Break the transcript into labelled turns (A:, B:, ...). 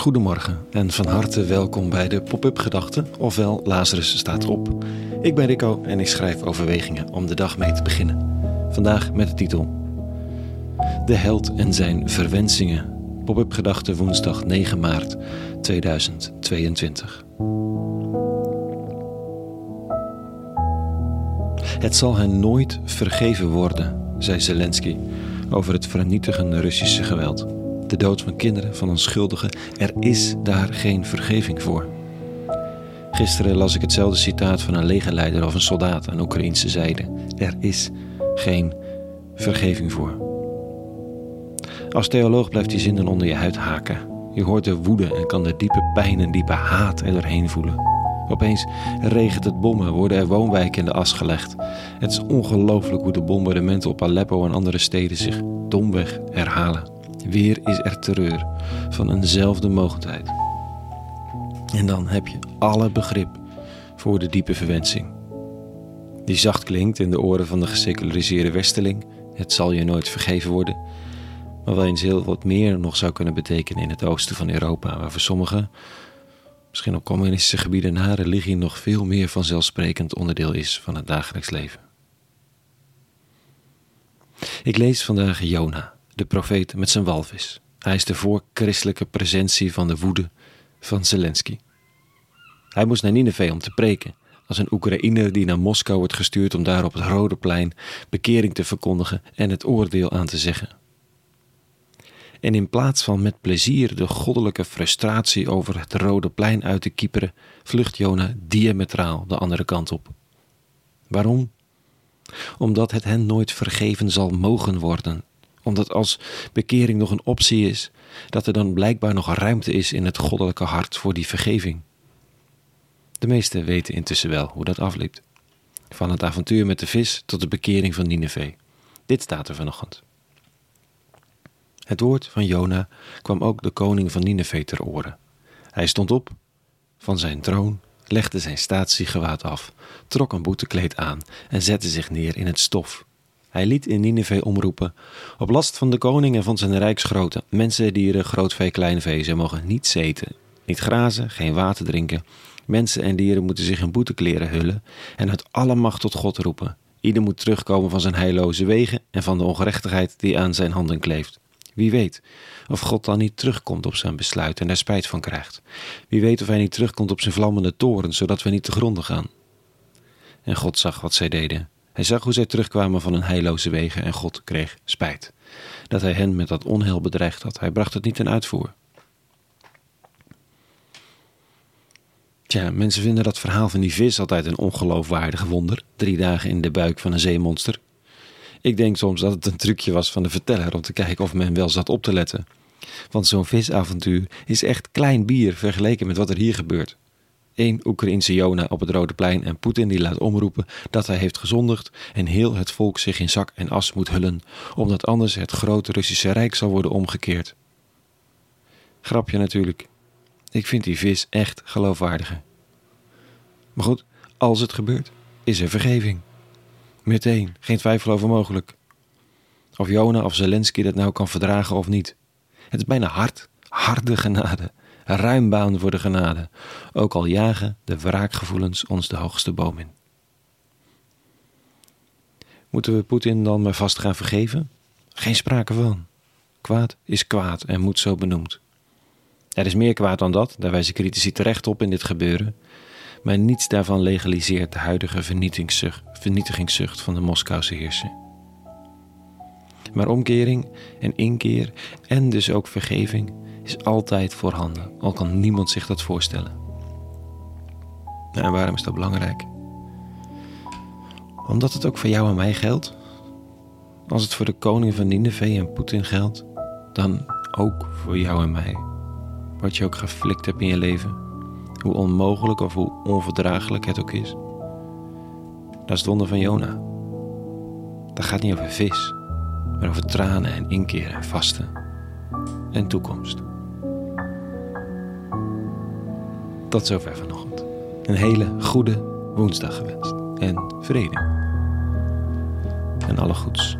A: Goedemorgen en van harte welkom bij de Pop-up Gedachten, ofwel Lazarus staat op. Ik ben Rico en ik schrijf overwegingen om de dag mee te beginnen. Vandaag met de titel De held en zijn verwensingen. Pop-up Gedachten woensdag 9 maart 2022. Het zal hen nooit vergeven worden, zei Zelensky over het vernietigende Russische geweld de dood van kinderen, van onschuldigen. Er is daar geen vergeving voor. Gisteren las ik hetzelfde citaat van een legerleider of een soldaat aan Oekraïnse zijde. Er is geen vergeving voor. Als theoloog blijft die zin dan onder je huid haken. Je hoort de woede en kan de diepe pijn en diepe haat er doorheen voelen. Opeens regent het bommen, worden er woonwijken in de as gelegd. Het is ongelooflijk hoe de bombardementen op Aleppo en andere steden zich domweg herhalen. Weer is er terreur van eenzelfde mogendheid. En dan heb je alle begrip voor de diepe verwensing. Die zacht klinkt in de oren van de geseculariseerde westeling. Het zal je nooit vergeven worden. Maar wel eens heel wat meer nog zou kunnen betekenen in het oosten van Europa, waar voor sommigen, misschien op communistische gebieden na religie, nog veel meer vanzelfsprekend onderdeel is van het dagelijks leven. Ik lees vandaag Jona, de profeet met zijn walvis. Hij is de voorchristelijke presentie van de woede van Zelensky. Hij moest naar Nineveh om te preken, als een Oekraïner die naar Moskou wordt gestuurd om daar op het Rode Plein bekering te verkondigen en het oordeel aan te zeggen. En in plaats van met plezier de goddelijke frustratie over het Rode Plein uit te kieperen, vlucht Jona diametraal de andere kant op. Waarom? Omdat het hen nooit vergeven zal mogen worden omdat als bekering nog een optie is, dat er dan blijkbaar nog ruimte is in het goddelijke hart voor die vergeving. De meesten weten intussen wel hoe dat afliep. Van het avontuur met de vis tot de bekering van Nineveh. Dit staat er vanochtend. Het woord van Jona kwam ook de koning van Nineveh ter oren. Hij stond op van zijn troon, legde zijn statiegewaad af, trok een boetekleed aan en zette zich neer in het stof hij liet in Nineveh omroepen, op last van de koning en van zijn rijksgroten, mensen, dieren, grootvee, kleinvee, ze mogen niet zeten, niet grazen, geen water drinken. Mensen en dieren moeten zich in boetekleren hullen en uit alle macht tot God roepen. Ieder moet terugkomen van zijn heilloze wegen en van de ongerechtigheid die aan zijn handen kleeft. Wie weet of God dan niet terugkomt op zijn besluit en daar spijt van krijgt. Wie weet of hij niet terugkomt op zijn vlammende toren, zodat we niet te gronden gaan. En God zag wat zij deden. Hij zag hoe zij terugkwamen van hun heilloze wegen en God kreeg spijt. Dat hij hen met dat onheil bedreigd had. Hij bracht het niet ten uitvoer. Tja, mensen vinden dat verhaal van die vis altijd een ongeloofwaardig wonder. Drie dagen in de buik van een zeemonster. Ik denk soms dat het een trucje was van de verteller om te kijken of men wel zat op te letten. Want zo'n visavontuur is echt klein bier vergeleken met wat er hier gebeurt één Oekraïnse Jona op het Rode Plein en Poetin die laat omroepen dat hij heeft gezondigd en heel het volk zich in zak en as moet hullen, omdat anders het grote Russische Rijk zal worden omgekeerd. Grapje natuurlijk. Ik vind die vis echt geloofwaardiger. Maar goed, als het gebeurt, is er vergeving. Meteen, geen twijfel over mogelijk. Of Jona of Zelensky dat nou kan verdragen of niet. Het is bijna hard, harde genade ruim baan voor de genade, ook al jagen de wraakgevoelens ons de hoogste boom in. Moeten we Poetin dan maar vast gaan vergeven? Geen sprake van. Kwaad is kwaad en moet zo benoemd. Er is meer kwaad dan dat, daar wijzen critici terecht op in dit gebeuren, maar niets daarvan legaliseert de huidige vernietigingszucht van de Moskouse heerser. Maar omkering en inkeer en dus ook vergeving is altijd voorhanden, al kan niemand zich dat voorstellen. En waarom is dat belangrijk? Omdat het ook voor jou en mij geldt. Als het voor de koning van Nineveh en Poetin geldt, dan ook voor jou en mij. Wat je ook geflikt hebt in je leven, hoe onmogelijk of hoe onverdraaglijk het ook is. Dat is het wonder van Jona. Dat gaat niet over vis, maar over tranen en inkeer en vasten en toekomst. Tot zover vanochtend. Een hele goede woensdag gewenst. En vrede. En alle goeds.